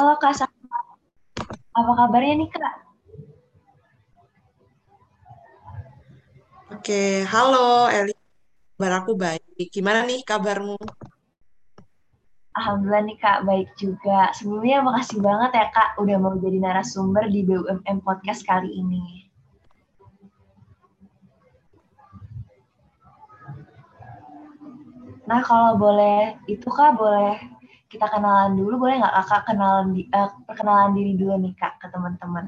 Halo Kak. Apa kabarnya nih Kak? Oke, halo Eli, kabar aku baik. Gimana nih kabarmu? Alhamdulillah nih Kak, baik juga. Sebelumnya makasih banget ya Kak udah mau jadi narasumber di BUMM Podcast kali ini. Nah kalau boleh, itu Kak boleh kita kenalan dulu, boleh nggak Kakak kenalan, di, uh, perkenalan diri dulu nih Kak ke teman-teman?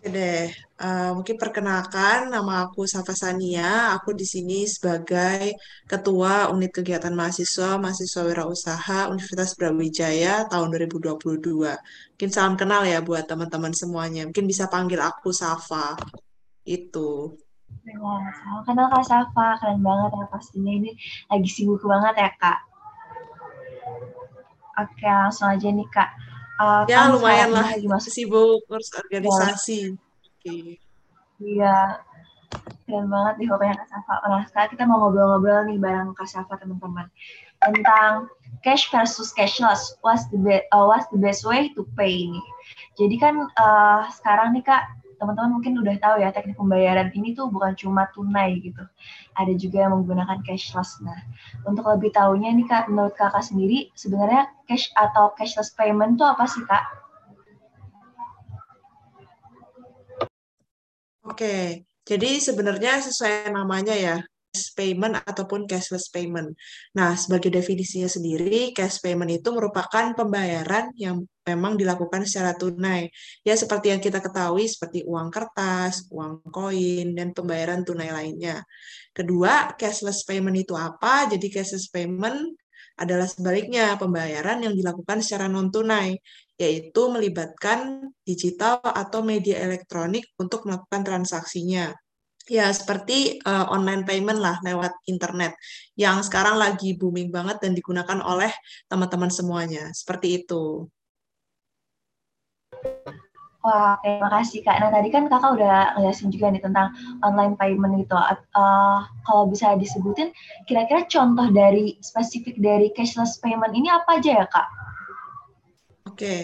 Oke deh, uh, mungkin perkenalkan nama aku Safa Sania. Aku di sini sebagai Ketua Unit Kegiatan Mahasiswa Mahasiswa Wirausaha Universitas Brawijaya tahun 2022. Mungkin salam kenal ya buat teman-teman semuanya. Mungkin bisa panggil aku Safa. Itu. Nah, salam kenal Kak Safa, keren banget ya pastinya ini lagi sibuk banget ya Kak. Oke, langsung aja nih Kak. Uh, ya kan lumayan lah, lagi masuk sibuk ngurus organisasi. Oke. Iya, keren banget nih pokoknya Kak Safa. Nah, sekarang kita mau ngobrol-ngobrol nih bareng Kak Safa teman-teman tentang cash versus cashless. What's the best, uh, what's the best way to pay nih? Jadi kan uh, sekarang nih Kak teman-teman mungkin udah tahu ya teknik pembayaran ini tuh bukan cuma tunai gitu. Ada juga yang menggunakan cashless. Nah, untuk lebih tahunya nih Kak, menurut Kakak sendiri sebenarnya cash atau cashless payment tuh apa sih Kak? Oke, jadi sebenarnya sesuai namanya ya, payment ataupun cashless payment. Nah, sebagai definisinya sendiri, cash payment itu merupakan pembayaran yang memang dilakukan secara tunai. Ya, seperti yang kita ketahui, seperti uang kertas, uang koin, dan pembayaran tunai lainnya. Kedua, cashless payment itu apa? Jadi, cashless payment adalah sebaliknya pembayaran yang dilakukan secara non-tunai, yaitu melibatkan digital atau media elektronik untuk melakukan transaksinya. Ya, seperti uh, online payment lah lewat internet yang sekarang lagi booming banget dan digunakan oleh teman-teman semuanya. Seperti itu. Wah, terima kasih Kak. Nah, tadi kan Kakak udah ngejelasin juga nih tentang online payment gitu. Uh, kalau bisa disebutin, kira-kira contoh dari spesifik dari cashless payment ini apa aja ya Kak? Oke, okay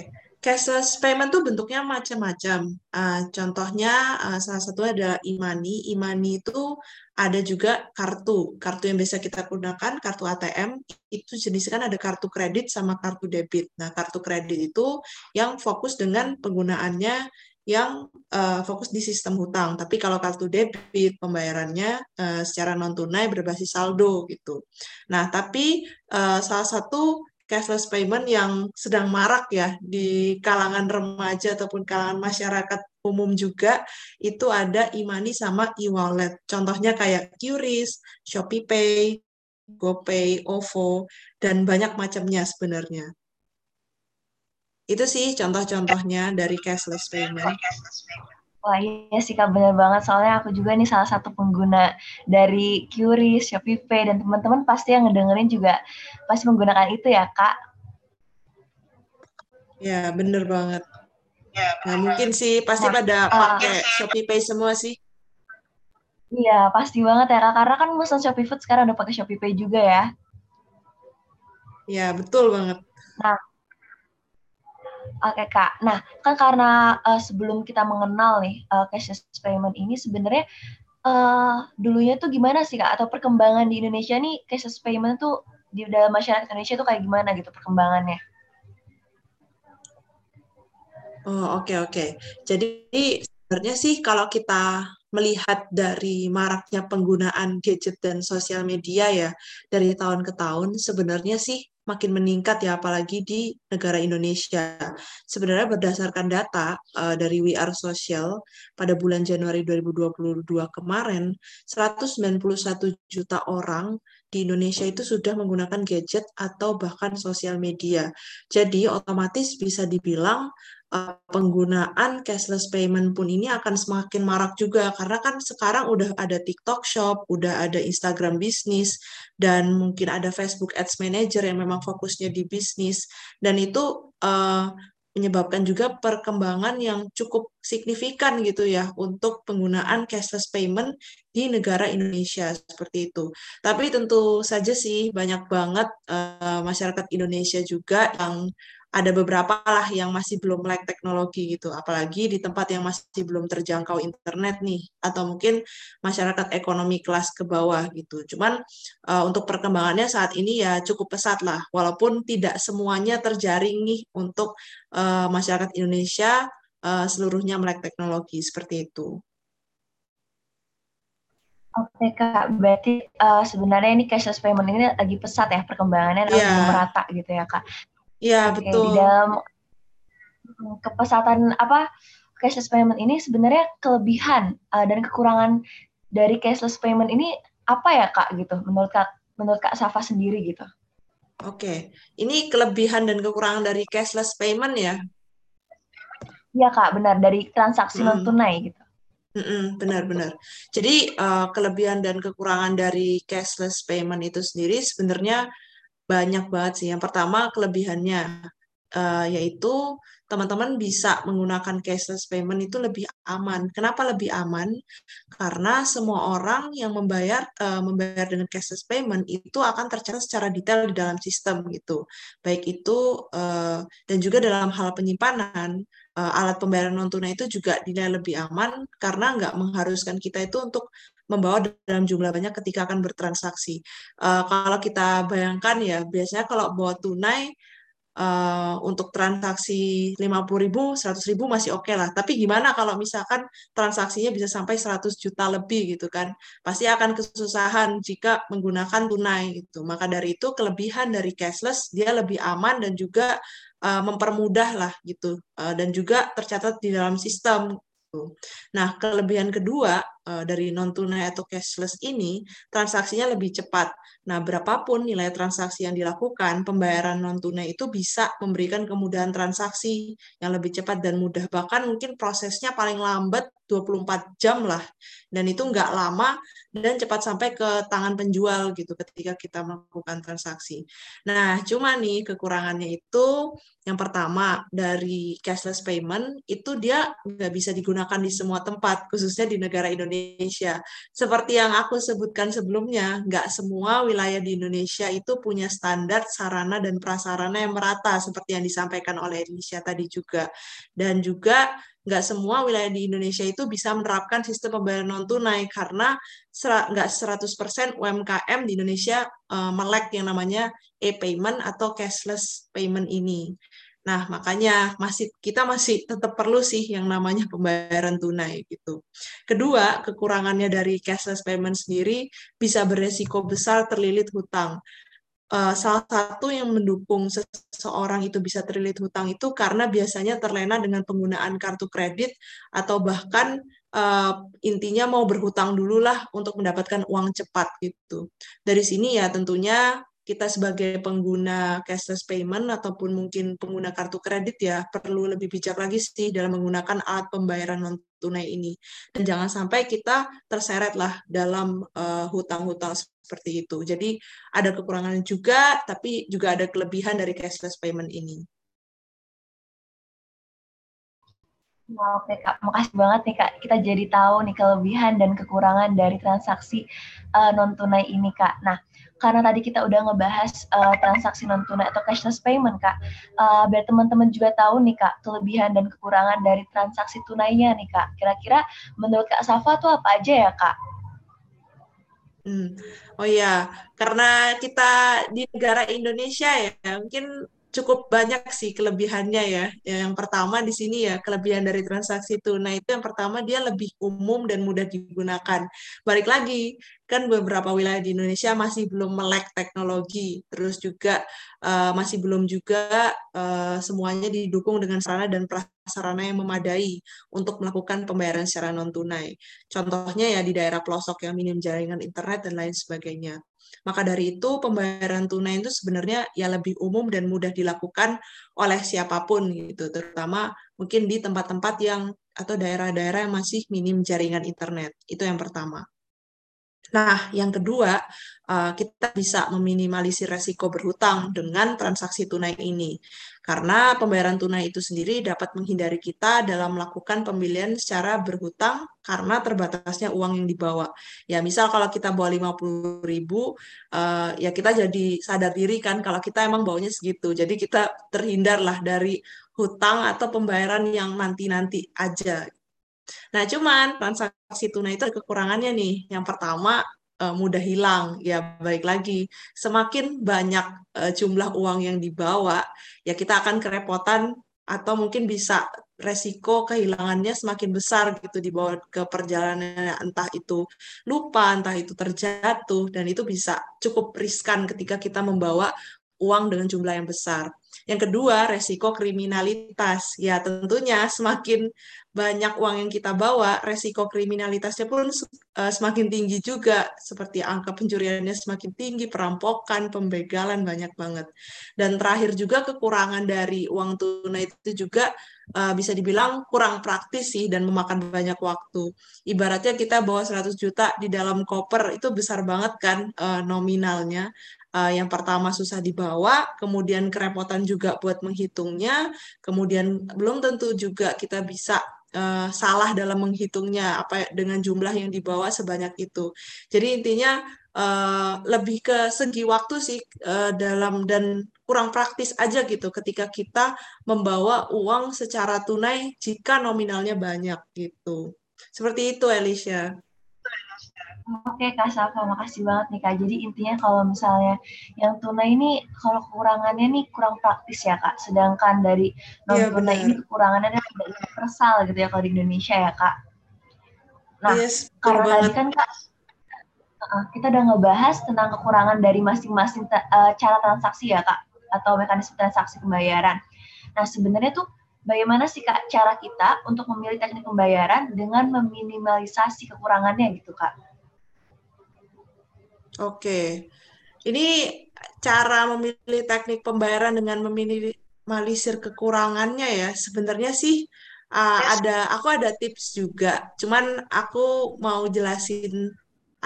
cashless payment tuh bentuknya macam-macam. Uh, contohnya uh, salah satu ada imani. Imani itu ada juga kartu. Kartu yang biasa kita gunakan, kartu ATM, itu jenisnya kan ada kartu kredit sama kartu debit. Nah, kartu kredit itu yang fokus dengan penggunaannya yang uh, fokus di sistem hutang. Tapi kalau kartu debit pembayarannya uh, secara non tunai berbasis saldo gitu. Nah, tapi uh, salah satu cashless payment yang sedang marak ya di kalangan remaja ataupun kalangan masyarakat umum juga itu ada e-money sama e-wallet. Contohnya kayak QRIS, Shopee Pay, GoPay, OVO, dan banyak macamnya sebenarnya. Itu sih contoh-contohnya dari cashless payment. Wah iya sih Kak, bener banget. Soalnya aku juga nih salah satu pengguna dari Qris, Shopee Pay, dan teman-teman pasti yang ngedengerin juga pasti menggunakan itu ya Kak. Ya, bener banget. Ya, nah, mungkin sih pasti nah, pada uh, pakai Shopee Pay semua sih. Iya, pasti banget ya Kak. Karena kan pesan Shopee Food sekarang udah pakai Shopee Pay juga ya. Iya, betul banget. Nah, Oke okay, kak. Nah kan karena uh, sebelum kita mengenal nih uh, cashless payment ini sebenarnya uh, dulunya tuh gimana sih kak? Atau perkembangan di Indonesia nih cashless payment tuh di dalam masyarakat Indonesia tuh kayak gimana gitu perkembangannya? Oh oke okay, oke. Okay. Jadi sebenarnya sih kalau kita melihat dari maraknya penggunaan gadget dan sosial media ya dari tahun ke tahun sebenarnya sih makin meningkat ya apalagi di negara Indonesia. Sebenarnya berdasarkan data uh, dari We Are Social pada bulan Januari 2022 kemarin 191 juta orang di Indonesia itu sudah menggunakan gadget atau bahkan sosial media. Jadi otomatis bisa dibilang uh, penggunaan cashless payment pun ini akan semakin marak juga karena kan sekarang udah ada TikTok Shop, udah ada Instagram bisnis dan mungkin ada Facebook Ads Manager yang memang fokusnya di bisnis dan itu uh, menyebabkan juga perkembangan yang cukup signifikan gitu ya untuk penggunaan cashless payment di negara Indonesia seperti itu. Tapi tentu saja sih banyak banget uh, masyarakat Indonesia juga yang ada beberapa lah yang masih belum melek teknologi gitu, apalagi di tempat yang masih belum terjangkau internet nih, atau mungkin masyarakat ekonomi kelas ke bawah gitu. Cuman uh, untuk perkembangannya saat ini ya cukup pesat lah, walaupun tidak semuanya terjaring nih untuk uh, masyarakat Indonesia uh, seluruhnya melek teknologi seperti itu. Oke kak, berarti uh, sebenarnya ini cashless payment ini lagi pesat ya perkembangannya yeah. lagi merata gitu ya kak. Iya, betul. Di dalam kepesatan apa cashless payment ini sebenarnya kelebihan uh, dan kekurangan dari cashless payment ini apa ya Kak gitu menurut Kak menurut Kak Safa sendiri gitu. Oke, ini kelebihan dan kekurangan dari cashless payment ya? Iya Kak, benar dari transaksi hmm. non tunai gitu. Benar-benar. Jadi uh, kelebihan dan kekurangan dari cashless payment itu sendiri sebenarnya banyak banget sih. Yang pertama kelebihannya uh, yaitu teman-teman bisa menggunakan cashless payment itu lebih aman. Kenapa lebih aman? Karena semua orang yang membayar uh, membayar dengan cashless payment itu akan tercatat secara detail di dalam sistem gitu. Baik itu uh, dan juga dalam hal penyimpanan uh, alat pembayaran non tunai itu juga dinilai lebih aman karena nggak mengharuskan kita itu untuk membawa dalam jumlah banyak ketika akan bertransaksi. Uh, kalau kita bayangkan ya, biasanya kalau bawa tunai uh, untuk transaksi 50 ribu, 100 ribu masih oke okay lah. Tapi gimana kalau misalkan transaksinya bisa sampai 100 juta lebih gitu kan? Pasti akan kesusahan jika menggunakan tunai gitu. Maka dari itu kelebihan dari cashless dia lebih aman dan juga uh, mempermudah lah gitu. Uh, dan juga tercatat di dalam sistem Nah, kelebihan kedua dari non tunai atau cashless ini, transaksinya lebih cepat. Nah, berapapun nilai transaksi yang dilakukan, pembayaran non tunai itu bisa memberikan kemudahan transaksi yang lebih cepat dan mudah. Bahkan mungkin prosesnya paling lambat 24 jam lah. Dan itu nggak lama dan cepat sampai ke tangan penjual gitu ketika kita melakukan transaksi. Nah, cuma nih kekurangannya itu yang pertama dari cashless payment itu dia nggak bisa digunakan di semua tempat, khususnya di negara Indonesia. Seperti yang aku sebutkan sebelumnya, nggak semua wilayah di Indonesia itu punya standar sarana dan prasarana yang merata seperti yang disampaikan oleh Indonesia tadi juga. Dan juga nggak semua wilayah di Indonesia itu bisa menerapkan sistem pembayaran non tunai karena nggak 100% UMKM di Indonesia uh, melek yang namanya e-payment atau cashless payment ini. Nah, makanya masih kita masih tetap perlu sih yang namanya pembayaran tunai gitu. Kedua, kekurangannya dari cashless payment sendiri bisa beresiko besar terlilit hutang. Uh, salah satu yang mendukung seseorang itu bisa terlilit hutang itu karena biasanya terlena dengan penggunaan kartu kredit atau bahkan uh, intinya mau berhutang dulu lah untuk mendapatkan uang cepat gitu. Dari sini ya tentunya kita sebagai pengguna cashless payment ataupun mungkin pengguna kartu kredit ya perlu lebih bijak lagi sih dalam menggunakan alat pembayaran non tunai ini dan jangan sampai kita terseret lah dalam hutang hutang-hutang seperti itu. Jadi ada kekurangan juga tapi juga ada kelebihan dari cashless payment ini. Wow, oke Kak, makasih banget nih Kak. Kita jadi tahu nih kelebihan dan kekurangan dari transaksi uh, non tunai ini Kak. Nah, karena tadi kita udah ngebahas uh, transaksi non tunai atau cashless payment kak, uh, biar teman-teman juga tahu nih kak kelebihan dan kekurangan dari transaksi tunainya nih kak. Kira-kira menurut kak Safa tuh apa aja ya kak? Hmm. Oh iya, karena kita di negara Indonesia ya, mungkin cukup banyak sih kelebihannya ya. Yang pertama di sini ya kelebihan dari transaksi tunai itu yang pertama dia lebih umum dan mudah digunakan. Balik lagi kan beberapa wilayah di Indonesia masih belum melek teknologi, terus juga uh, masih belum juga uh, semuanya didukung dengan sarana dan prasarana yang memadai untuk melakukan pembayaran secara non tunai. Contohnya ya di daerah pelosok yang minim jaringan internet dan lain sebagainya. Maka dari itu pembayaran tunai itu sebenarnya ya lebih umum dan mudah dilakukan oleh siapa pun gitu, terutama mungkin di tempat-tempat yang atau daerah-daerah yang masih minim jaringan internet. Itu yang pertama. Nah, yang kedua, uh, kita bisa meminimalisir resiko berhutang dengan transaksi tunai ini. Karena pembayaran tunai itu sendiri dapat menghindari kita dalam melakukan pembelian secara berhutang karena terbatasnya uang yang dibawa. Ya, misal kalau kita bawa 50 ribu, uh, ya kita jadi sadar diri kan kalau kita emang bawanya segitu. Jadi kita terhindarlah dari hutang atau pembayaran yang nanti-nanti aja. Nah, cuman transaksi tunai itu kekurangannya nih. Yang pertama, uh, mudah hilang. Ya, baik lagi, semakin banyak uh, jumlah uang yang dibawa, ya kita akan kerepotan atau mungkin bisa resiko kehilangannya semakin besar gitu dibawa ke perjalanan entah itu lupa, entah itu terjatuh dan itu bisa cukup riskan ketika kita membawa uang dengan jumlah yang besar. Yang kedua, resiko kriminalitas. Ya, tentunya semakin banyak uang yang kita bawa, resiko kriminalitasnya pun uh, semakin tinggi juga, seperti angka pencuriannya semakin tinggi, perampokan, pembegalan banyak banget. Dan terakhir juga kekurangan dari uang tunai itu juga uh, bisa dibilang kurang praktis sih dan memakan banyak waktu. Ibaratnya kita bawa 100 juta di dalam koper itu besar banget kan uh, nominalnya. Uh, yang pertama susah dibawa, kemudian kerepotan juga buat menghitungnya, kemudian belum tentu juga kita bisa uh, salah dalam menghitungnya apa dengan jumlah yang dibawa sebanyak itu. Jadi intinya uh, lebih ke segi waktu sih uh, dalam dan kurang praktis aja gitu ketika kita membawa uang secara tunai jika nominalnya banyak gitu. Seperti itu Alicia. Oke Kak Safa, makasih banget nih Kak. Jadi intinya kalau misalnya yang tunai ini, kalau kekurangannya nih kurang praktis ya Kak. Sedangkan dari non tunai ya, ini kekurangannya tidak universal gitu ya kalau di Indonesia ya Kak. Nah, yes, karena tadi kan Kak, kita udah ngebahas tentang kekurangan dari masing-masing uh, cara transaksi ya Kak, atau mekanisme transaksi pembayaran. Nah, sebenarnya tuh bagaimana sih Kak cara kita untuk memilih teknik pembayaran dengan meminimalisasi kekurangannya gitu Kak? Oke. Ini cara memilih teknik pembayaran dengan meminimalisir kekurangannya ya. Sebenarnya sih uh, ada aku ada tips juga. Cuman aku mau jelasin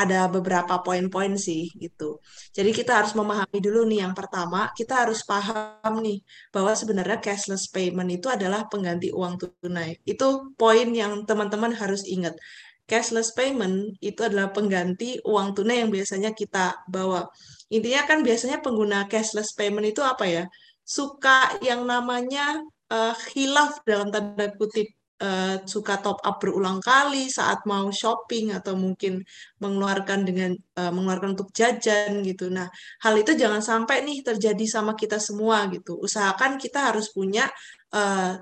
ada beberapa poin-poin sih gitu. Jadi kita harus memahami dulu nih yang pertama, kita harus paham nih bahwa sebenarnya cashless payment itu adalah pengganti uang tunai. Itu poin yang teman-teman harus ingat cashless payment itu adalah pengganti uang tunai yang biasanya kita bawa. Intinya kan biasanya pengguna cashless payment itu apa ya? Suka yang namanya uh, hilaf dalam tanda kutip uh, suka top up berulang kali saat mau shopping atau mungkin mengeluarkan dengan uh, mengeluarkan untuk jajan gitu. Nah, hal itu jangan sampai nih terjadi sama kita semua gitu. Usahakan kita harus punya uh,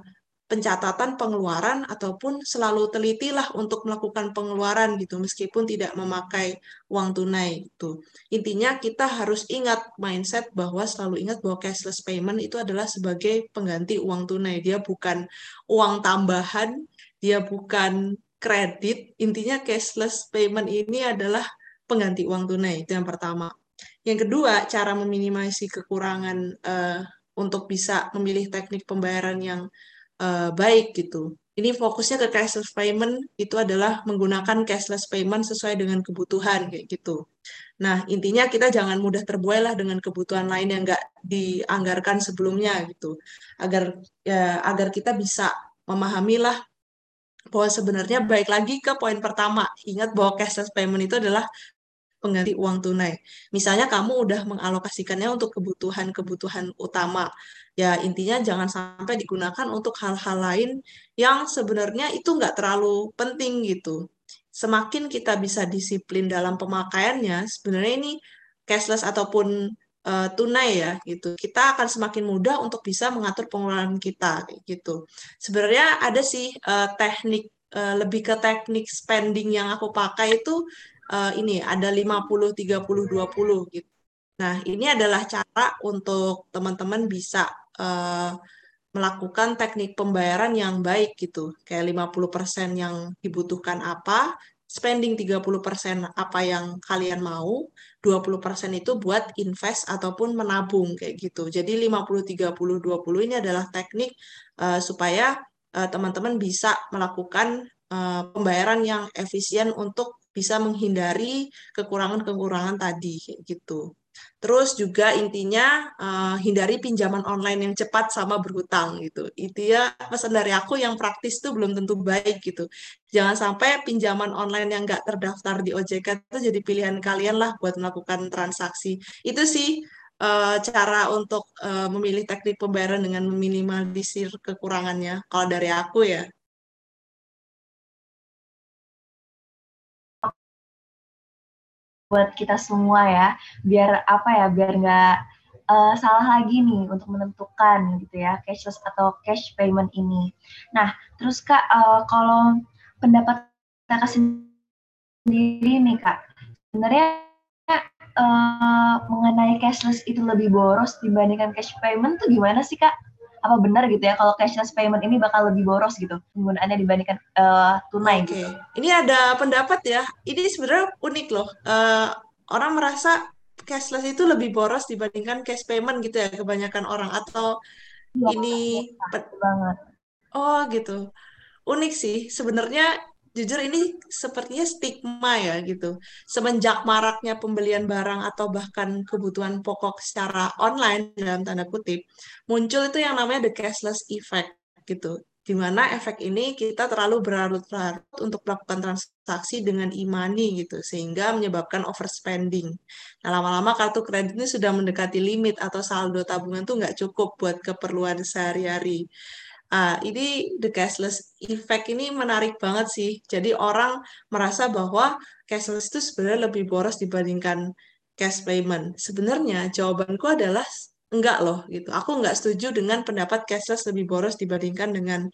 pencatatan pengeluaran ataupun selalu telitilah untuk melakukan pengeluaran gitu meskipun tidak memakai uang tunai itu. Intinya kita harus ingat mindset bahwa selalu ingat bahwa cashless payment itu adalah sebagai pengganti uang tunai. Dia bukan uang tambahan, dia bukan kredit. Intinya cashless payment ini adalah pengganti uang tunai. Itu yang pertama. Yang kedua, cara meminimasi kekurangan uh, untuk bisa memilih teknik pembayaran yang uh, baik gitu. Ini fokusnya ke cashless payment itu adalah menggunakan cashless payment sesuai dengan kebutuhan kayak gitu. Nah intinya kita jangan mudah terbuai lah dengan kebutuhan lain yang nggak dianggarkan sebelumnya gitu, agar ya agar kita bisa memahami lah bahwa sebenarnya baik lagi ke poin pertama, ingat bahwa cashless payment itu adalah pengganti uang tunai. Misalnya kamu udah mengalokasikannya untuk kebutuhan-kebutuhan utama. Ya intinya jangan sampai digunakan untuk hal-hal lain yang sebenarnya itu nggak terlalu penting gitu. Semakin kita bisa disiplin dalam pemakaiannya, sebenarnya ini cashless ataupun uh, tunai ya gitu. Kita akan semakin mudah untuk bisa mengatur pengeluaran kita gitu. Sebenarnya ada sih uh, teknik uh, lebih ke teknik spending yang aku pakai itu uh, ini ada 50 30 20 gitu. Nah, ini adalah cara untuk teman-teman bisa uh, melakukan teknik pembayaran yang baik gitu. Kayak 50% yang dibutuhkan apa, spending 30% apa yang kalian mau, 20% itu buat invest ataupun menabung kayak gitu. Jadi 50 30 20 ini adalah teknik uh, supaya teman-teman uh, bisa melakukan uh, pembayaran yang efisien untuk bisa menghindari kekurangan-kekurangan tadi kayak gitu. Terus juga intinya uh, hindari pinjaman online yang cepat sama berhutang gitu. Itu ya pesan dari aku yang praktis tuh belum tentu baik gitu. Jangan sampai pinjaman online yang nggak terdaftar di OJK itu jadi pilihan kalian lah buat melakukan transaksi. Itu sih uh, cara untuk uh, memilih teknik pembayaran dengan meminimalisir kekurangannya. Kalau dari aku ya. Buat kita semua ya, biar apa ya, biar nggak uh, salah lagi nih untuk menentukan gitu ya cashless atau cash payment ini. Nah, terus kak, uh, kalau pendapat kakak sendiri nih kak, sebenarnya uh, mengenai cashless itu lebih boros dibandingkan cash payment tuh gimana sih kak? Apa benar gitu ya kalau cashless payment ini bakal lebih boros gitu penggunaannya dibandingkan uh, tunai okay. gitu. Ini ada pendapat ya. Ini sebenarnya unik loh. Uh, orang merasa cashless itu lebih boros dibandingkan cash payment gitu ya kebanyakan orang atau ya, ini ya, banget. Oh gitu. Unik sih. Sebenarnya jujur ini sepertinya stigma ya gitu. Semenjak maraknya pembelian barang atau bahkan kebutuhan pokok secara online dalam tanda kutip, muncul itu yang namanya the cashless effect gitu. Di mana efek ini kita terlalu berlarut-larut untuk melakukan transaksi dengan e-money gitu, sehingga menyebabkan overspending. Nah, lama-lama kartu kredit ini sudah mendekati limit atau saldo tabungan tuh nggak cukup buat keperluan sehari-hari. Uh, ini the cashless effect ini menarik banget sih. Jadi orang merasa bahwa cashless itu sebenarnya lebih boros dibandingkan cash payment. Sebenarnya jawabanku adalah enggak loh gitu. Aku enggak setuju dengan pendapat cashless lebih boros dibandingkan dengan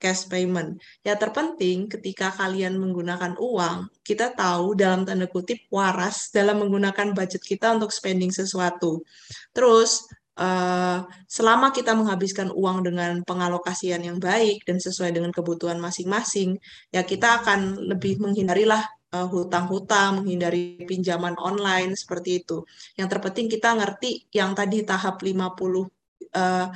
cash payment. Ya terpenting ketika kalian menggunakan uang, kita tahu dalam tanda kutip waras dalam menggunakan budget kita untuk spending sesuatu. Terus uh, selama kita menghabiskan uang dengan pengalokasian yang baik dan sesuai dengan kebutuhan masing-masing, ya kita akan lebih menghindarilah uh, hutang-hutang, menghindari pinjaman online seperti itu. Yang terpenting kita ngerti yang tadi tahap 50 uh,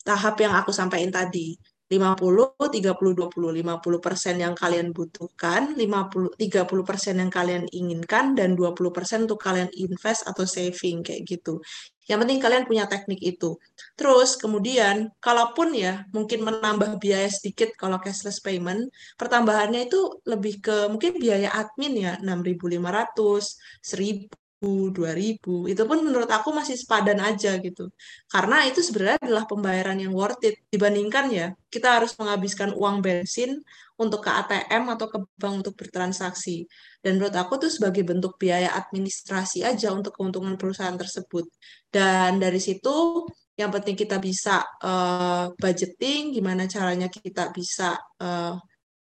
tahap yang aku sampaikan tadi. 50, 30, 20. 50 persen yang kalian butuhkan, 50, 30 persen yang kalian inginkan, dan 20 persen untuk kalian invest atau saving, kayak gitu. Yang penting kalian punya teknik itu. Terus kemudian, kalaupun ya mungkin menambah biaya sedikit kalau cashless payment, pertambahannya itu lebih ke mungkin biaya admin ya, 6.500, 1.000, 2000 itu pun menurut aku masih sepadan aja gitu. Karena itu sebenarnya adalah pembayaran yang worth it. Dibandingkan ya kita harus menghabiskan uang bensin untuk ke ATM atau ke bank untuk bertransaksi. Dan menurut aku tuh sebagai bentuk biaya administrasi aja untuk keuntungan perusahaan tersebut. Dan dari situ yang penting kita bisa uh, budgeting gimana caranya kita bisa uh,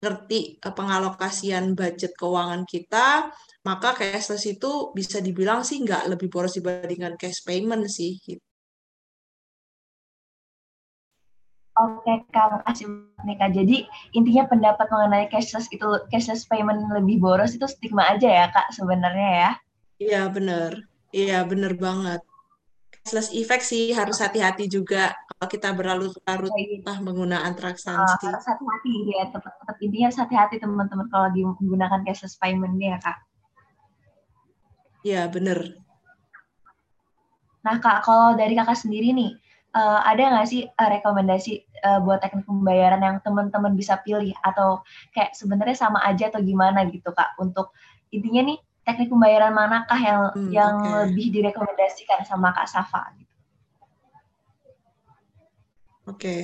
ngerti uh, pengalokasian budget keuangan kita maka cashless itu bisa dibilang sih nggak lebih boros dibandingkan cash payment sih. Gitu. Oke Kak, makasih nih Kak. Jadi intinya pendapat mengenai cashless itu cashless payment lebih boros itu stigma aja ya Kak sebenarnya ya. Iya bener, iya bener banget. Cashless effect sih harus hati-hati juga kalau kita berlarut-larut lah menggunakan transaksi. Uh, harus hati-hati ya, tetap, tetap intinya harus hati-hati teman-teman kalau lagi menggunakan cashless payment ya Kak. Iya, bener. Nah, Kak, kalau dari kakak sendiri nih, uh, ada nggak sih uh, rekomendasi uh, buat teknik pembayaran yang teman-teman bisa pilih? Atau kayak sebenarnya sama aja atau gimana gitu, Kak? Untuk intinya nih, teknik pembayaran manakah yang hmm, yang okay. lebih direkomendasikan sama Kak Safa? Gitu? Oke, okay.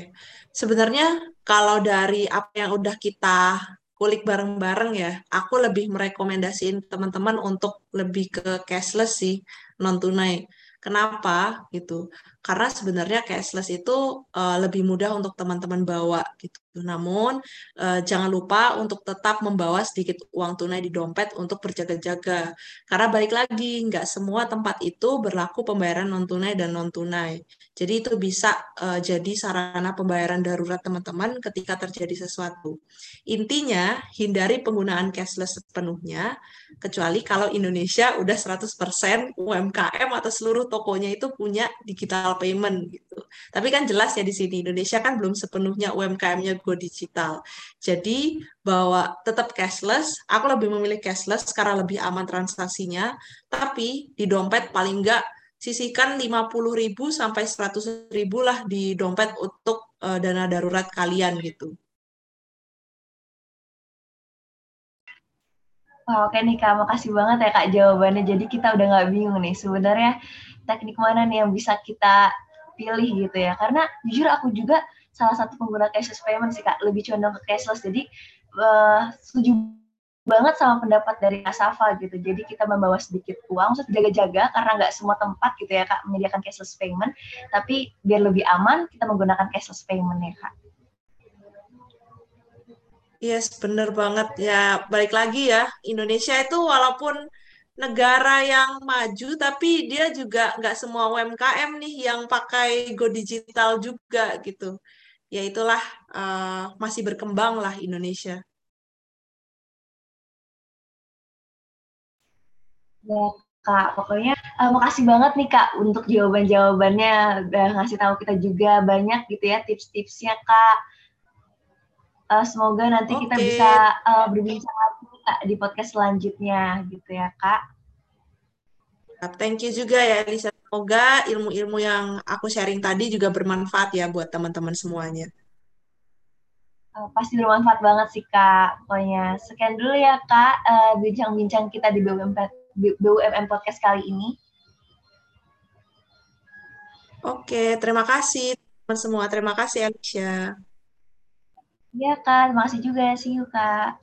sebenarnya kalau dari apa yang udah kita kulik bareng-bareng ya, aku lebih merekomendasiin teman-teman untuk lebih ke cashless sih, non tunai. Kenapa gitu? Karena sebenarnya cashless itu uh, lebih mudah untuk teman-teman bawa gitu. Namun uh, jangan lupa untuk tetap membawa sedikit uang tunai di dompet untuk berjaga-jaga. Karena balik lagi nggak semua tempat itu berlaku pembayaran non tunai dan non tunai. Jadi itu bisa uh, jadi sarana pembayaran darurat teman-teman ketika terjadi sesuatu. Intinya hindari penggunaan cashless sepenuhnya kecuali kalau Indonesia udah 100% UMKM atau seluruh tokonya itu punya digital digital payment gitu. Tapi kan jelas ya di sini Indonesia kan belum sepenuhnya UMKM-nya go digital. Jadi bahwa tetap cashless, aku lebih memilih cashless karena lebih aman transaksinya, tapi di dompet paling enggak sisihkan 50.000 sampai 100.000 lah di dompet untuk uh, dana darurat kalian gitu. Wah, oke nih Kak, makasih banget ya Kak jawabannya. Jadi kita udah nggak bingung nih sebenarnya teknik mana nih yang bisa kita pilih gitu ya. Karena jujur aku juga salah satu pengguna cashless payment sih Kak, lebih condong ke cashless. Jadi uh, setuju banget sama pendapat dari Asafa gitu. Jadi kita membawa sedikit uang, terus jaga-jaga karena nggak semua tempat gitu ya Kak menyediakan cashless payment. Tapi biar lebih aman, kita menggunakan cashless payment ya Kak. Yes, bener banget. Ya, balik lagi ya, Indonesia itu walaupun negara yang maju, tapi dia juga nggak semua UMKM nih yang pakai Go Digital juga gitu. Ya itulah, uh, masih berkembang lah Indonesia. Ya, Kak. Pokoknya uh, makasih banget nih Kak untuk jawaban-jawabannya. Udah ngasih tahu kita juga banyak gitu ya tips-tipsnya Kak uh, semoga nanti okay. kita bisa uh, berbincang lagi Di podcast selanjutnya gitu ya Kak. Thank you juga ya Elisa. Semoga ilmu-ilmu yang aku sharing tadi juga bermanfaat ya buat teman-teman semuanya. Uh, pasti bermanfaat banget sih Kak. Pokoknya sekian dulu ya Kak bincang-bincang uh, kita di BUMM, BUMM Podcast kali ini. Oke, terima kasih teman semua. Terima kasih Alicia. Iya Kak, terima kasih juga. See you Kak.